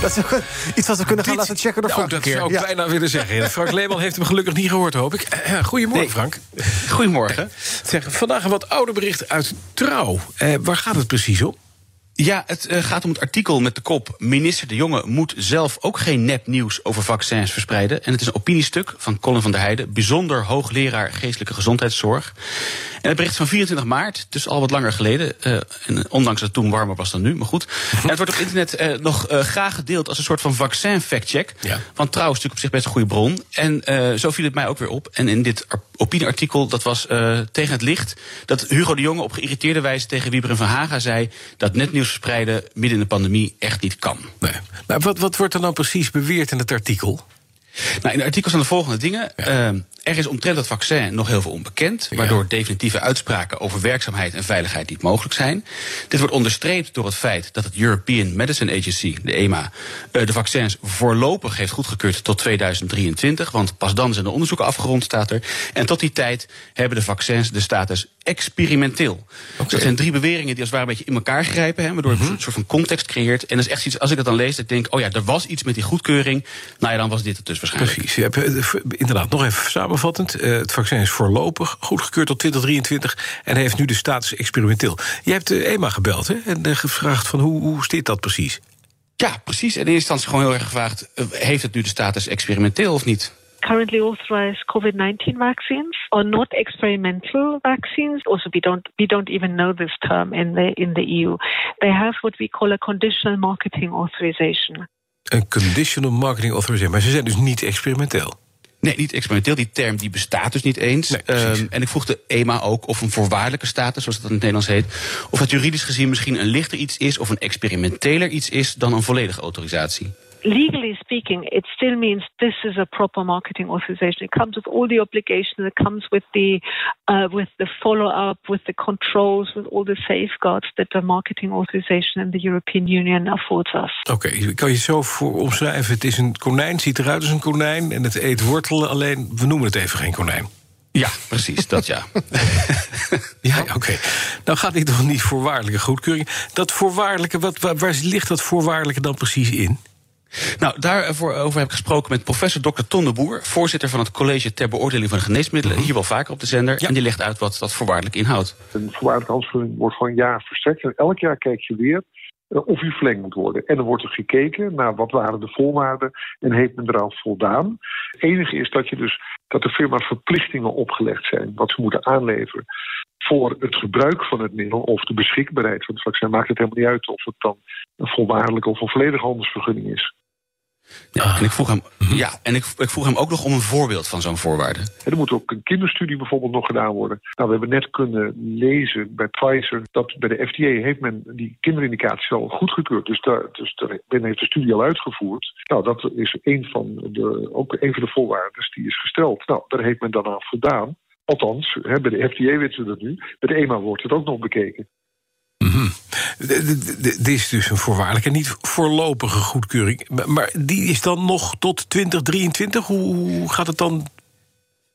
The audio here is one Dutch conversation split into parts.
Dat is ook iets wat we kunnen gaan laten checken door Nou, Frank dat een keer. zou ik Ja. bijna willen zeggen. Frank Leeman heeft hem gelukkig niet gehoord, hoop ik. Eh, goedemorgen, Nee. Frank. Goedemorgen. Zeg, vandaag een wat ouder bericht uit Trouw. Eh, waar gaat het precies om? Ja, het eh, gaat om het artikel met de kop... Minister De Jonge moet zelf ook geen nepnieuws over vaccins verspreiden. En het is een opiniestuk van Colin van der Heijden... bijzonder hoogleraar geestelijke gezondheidszorg. En het bericht van 24 maart, dus al wat langer geleden... eh, en ondanks dat het toen warmer was dan nu, maar goed. En het wordt op internet eh, nog graag gedeeld als een soort van vaccin-factcheck. Ja. Want Trouw is natuurlijk op zich best een goede bron. En zo viel het mij ook weer op. En in dit ar- opinieartikel, dat was tegen het licht... dat Hugo de Jonge op geïrriteerde wijze tegen Wieberen van Haga zei... dat netnieuws verspreiden midden in de pandemie echt niet kan. Nee. Maar wat, wat wordt er nou precies beweerd in het artikel? Nou, in het artikel staan de volgende dingen. Eh, er is omtrent het vaccin nog heel veel onbekend, waardoor definitieve uitspraken over werkzaamheid en veiligheid niet mogelijk zijn. Dit wordt onderstreept door het feit dat het European Medicine Agency, de EMA, eh, de vaccins voorlopig heeft goedgekeurd tot 2023, want pas dan zijn de onderzoeken afgerond, staat er. En tot die tijd hebben de vaccins de status experimenteel. Dat zijn drie beweringen die als het ware een beetje in elkaar grijpen, hè, waardoor het een soort van context creëert. En dat is echt iets, als ik dat dan lees, dat ik denk, oh ja, er was iets met die goedkeuring. Nou ja, dan was dit het dus waarschijnlijk. Precies. Eh, v- inderdaad, nog even samenvattend. Eh, het vaccin is voorlopig goedgekeurd tot 2023 en heeft nu de status experimenteel. Je hebt de EMA gebeld hè, en eh, gevraagd van hoe, hoe zit dat precies? Ja, precies. En in eerste instantie gewoon heel erg gevraagd: eh, heeft het nu de status experimenteel of niet? currently authorized COVID-19 vaccines are not experimental vaccines. Also, we don't we don't even know this term in the in the EU. They have what we call a conditional marketing authorization. Een conditional marketing authorization. Maar ze zijn dus niet experimenteel. Nee, niet experimenteel. Die term die bestaat dus niet eens. Nee. Ehm, en ik vroeg de EMA ook of een voorwaardelijke status, zoals dat in het Nederlands heet, of het juridisch gezien misschien een lichter iets is of een experimenteler iets is dan een volledige autorisatie. Legally speaking, it still means this is a proper marketing authorization. It comes with all the obligations. It comes with the uh, with the follow-up, with the controls, with all the safeguards that the marketing authorization in the European Union affords us. Oké, ik kan je zo voor omschrijven. Het is een konijn, ziet eruit als een konijn... en het eet wortelen, alleen we noemen het even geen konijn. Ja, precies, dat ja. Ja, oké. Nou gaat dit toch niet voorwaardelijke goedkeuring. Dat voorwaardelijke, wat, waar, waar ligt dat voorwaardelijke dan precies in? Nou, daarover heb ik gesproken met professor Dr. Ton de Boer, voorzitter van het College ter beoordeling van geneesmiddelen, hier wel vaker op de zender. En die legt uit wat dat voorwaardelijk inhoudt. Een voorwaardelijke handelsvergunning wordt een jaar verstrekt. En elk jaar kijk je weer eh, of die verlengd moet worden. En dan wordt er gekeken naar wat waren de voorwaarden en heeft men eraan voldaan. Het enige is dat, je dus, dat de firma verplichtingen opgelegd zijn, wat ze moeten aanleveren. Voor het gebruik van het middel of de beschikbaarheid van het vaccin maakt het helemaal niet uit of het dan een voorwaardelijke of een volledige handelsvergunning is. Ja, en ik vroeg hem, ja, en ik, ik vroeg hem ook nog om een voorbeeld van zo'n voorwaarde. En er moet ook een kinderstudie bijvoorbeeld nog gedaan worden. Nou, we hebben net kunnen lezen bij Pfizer dat bij de FDA heeft men die kinderindicaties al goedgekeurd. Dus, daar, dus daar, men heeft de studie al uitgevoerd. Nou, dat is een van de, ook een van de voorwaarden die is gesteld. Nou, daar heeft men dan aan voldaan. Althans, hè, bij de FDA weten we dat nu. Bij de EMA wordt het ook nog bekeken. Dit is dus een voorwaardelijke, niet voorlopige goedkeuring. Maar- Maar die is dan nog tot 2023? Hoe gaat het dan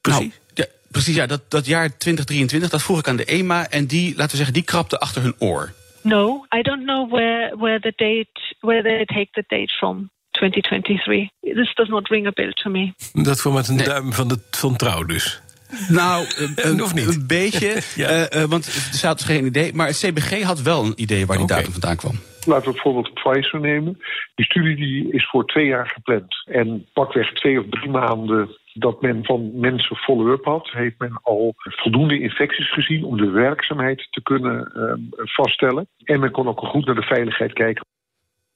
precies? Nou, ja, precies, ja, dat, dat jaar 2023, dat vroeg ik aan de EMA. En die, laten we zeggen, die krapte achter hun oor. No, I don't know where where the date where they take the date from. 2023. This does not ring a bell to me. Dat kwam met een Nee. duim van, de, van trouw dus. Nou, een, Of niet? een beetje. Ja. eh, eh, want ze had dus geen idee. Maar het CBG had wel een idee waar die datum vandaan kwam. Laten we bijvoorbeeld Pfizer nemen. Die studie die is voor twee jaar gepland. En pakweg twee of drie maanden dat men van mensen follow-up had... heeft men al voldoende infecties gezien om de werkzaamheid te kunnen ehm, vaststellen. En men kon ook goed naar de veiligheid kijken.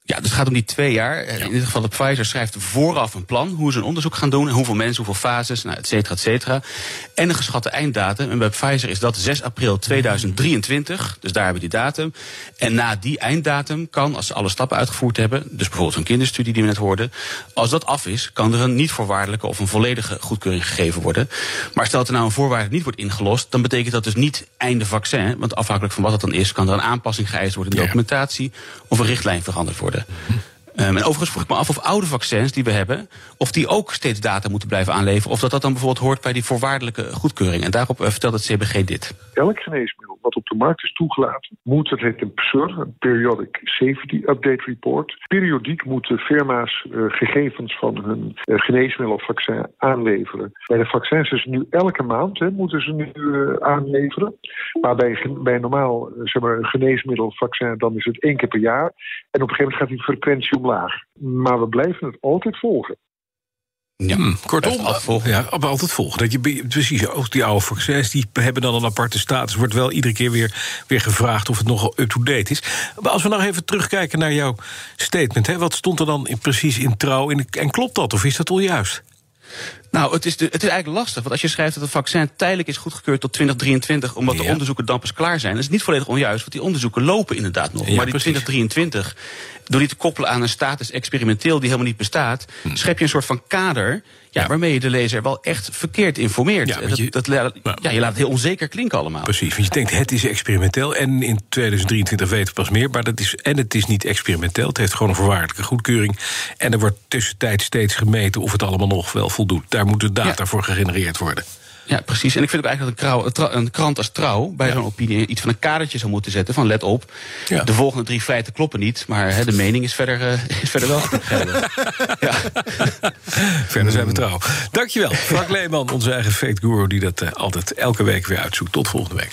Ja, dus het gaat om die twee jaar. Eh, In ieder geval, de Pfizer schrijft vooraf een plan hoe ze een onderzoek gaan doen. Hoeveel mensen, hoeveel fases, nou, et cetera, et cetera. En een geschatte einddatum. En bij Pfizer is dat 6 april 2023. Dus daar hebben we die datum. En na die einddatum kan, als ze alle stappen uitgevoerd hebben. Dus bijvoorbeeld zo'n kinderstudie die we net hoorden. Als dat af is, kan er een niet voorwaardelijke of een volledige goedkeuring gegeven worden. Maar stel dat er nou een voorwaarde niet wordt ingelost. dan betekent dat dus niet einde vaccin. Want afhankelijk van wat het dan is, kan er een aanpassing geëist worden in de documentatie. of een richtlijn veranderd worden. Um, en overigens vroeg ik me af of oude vaccins die we hebben, of die ook steeds data moeten blijven aanleveren. Of dat dat dan bijvoorbeeld hoort bij die voorwaardelijke goedkeuring. En daarop uh, vertelt het CBG dit. Elk geneesmiddel wat op de markt is toegelaten, moet, dat heet een PSUR, een Periodic Safety Update Report. Periodiek moeten firma's uh, gegevens van hun uh, geneesmiddel of vaccin aanleveren. Bij de vaccins is het nu elke maand, hè, moeten ze nu aanleveren. Maar bij, bij normaal zeg maar, geneesmiddel of vaccin, dan is het één keer per jaar. En op een gegeven moment gaat die frequentie omlaag. Maar we blijven het altijd volgen. Ja, hmm, kortom, altijd volgen. Ja, altijd volgen. Dat je, precies, ook die oude vaccins die hebben dan een aparte status. Wordt wel iedere keer weer, weer gevraagd of het nog up-to-date is. Maar als we nog even terugkijken naar jouw statement. Hè, wat stond er dan in, precies in trouw? In, en klopt dat of is dat onjuist? Nou, het is, de, het is eigenlijk lastig. Want als je schrijft dat het vaccin tijdelijk is goedgekeurd tot 2023... omdat de onderzoeken dan pas klaar zijn... dat is niet volledig onjuist, want die onderzoeken lopen inderdaad nog. Ja, maar die precies. 2023, door die te koppelen aan een status experimenteel... die helemaal niet bestaat, Hm. schep je een soort van kader... Ja, waarmee je de lezer wel echt verkeerd informeert. Ja, dat, je- dat, ja, je laat het heel onzeker klinken allemaal. Precies, want je denkt het is experimenteel en in 2023 weten we pas meer. Maar dat is, en het is niet experimenteel, het heeft gewoon een voorwaardelijke goedkeuring. En er wordt tussentijd steeds gemeten of het allemaal nog wel voldoet. Daar moeten data Ja. voor gegenereerd worden. Ja, precies. En ik vind ook eigenlijk dat een, krant als Trouw... bij zo'n opinie iets van een kadertje zou moeten zetten... van let op, Ja. de volgende drie feiten kloppen niet... maar de mening is verder, eh, is verder wel ja. Verder zijn we trouw. Dankjewel, Frank Leeman, onze eigen fake guru... die dat eh, altijd elke week weer uitzoekt. Tot volgende week.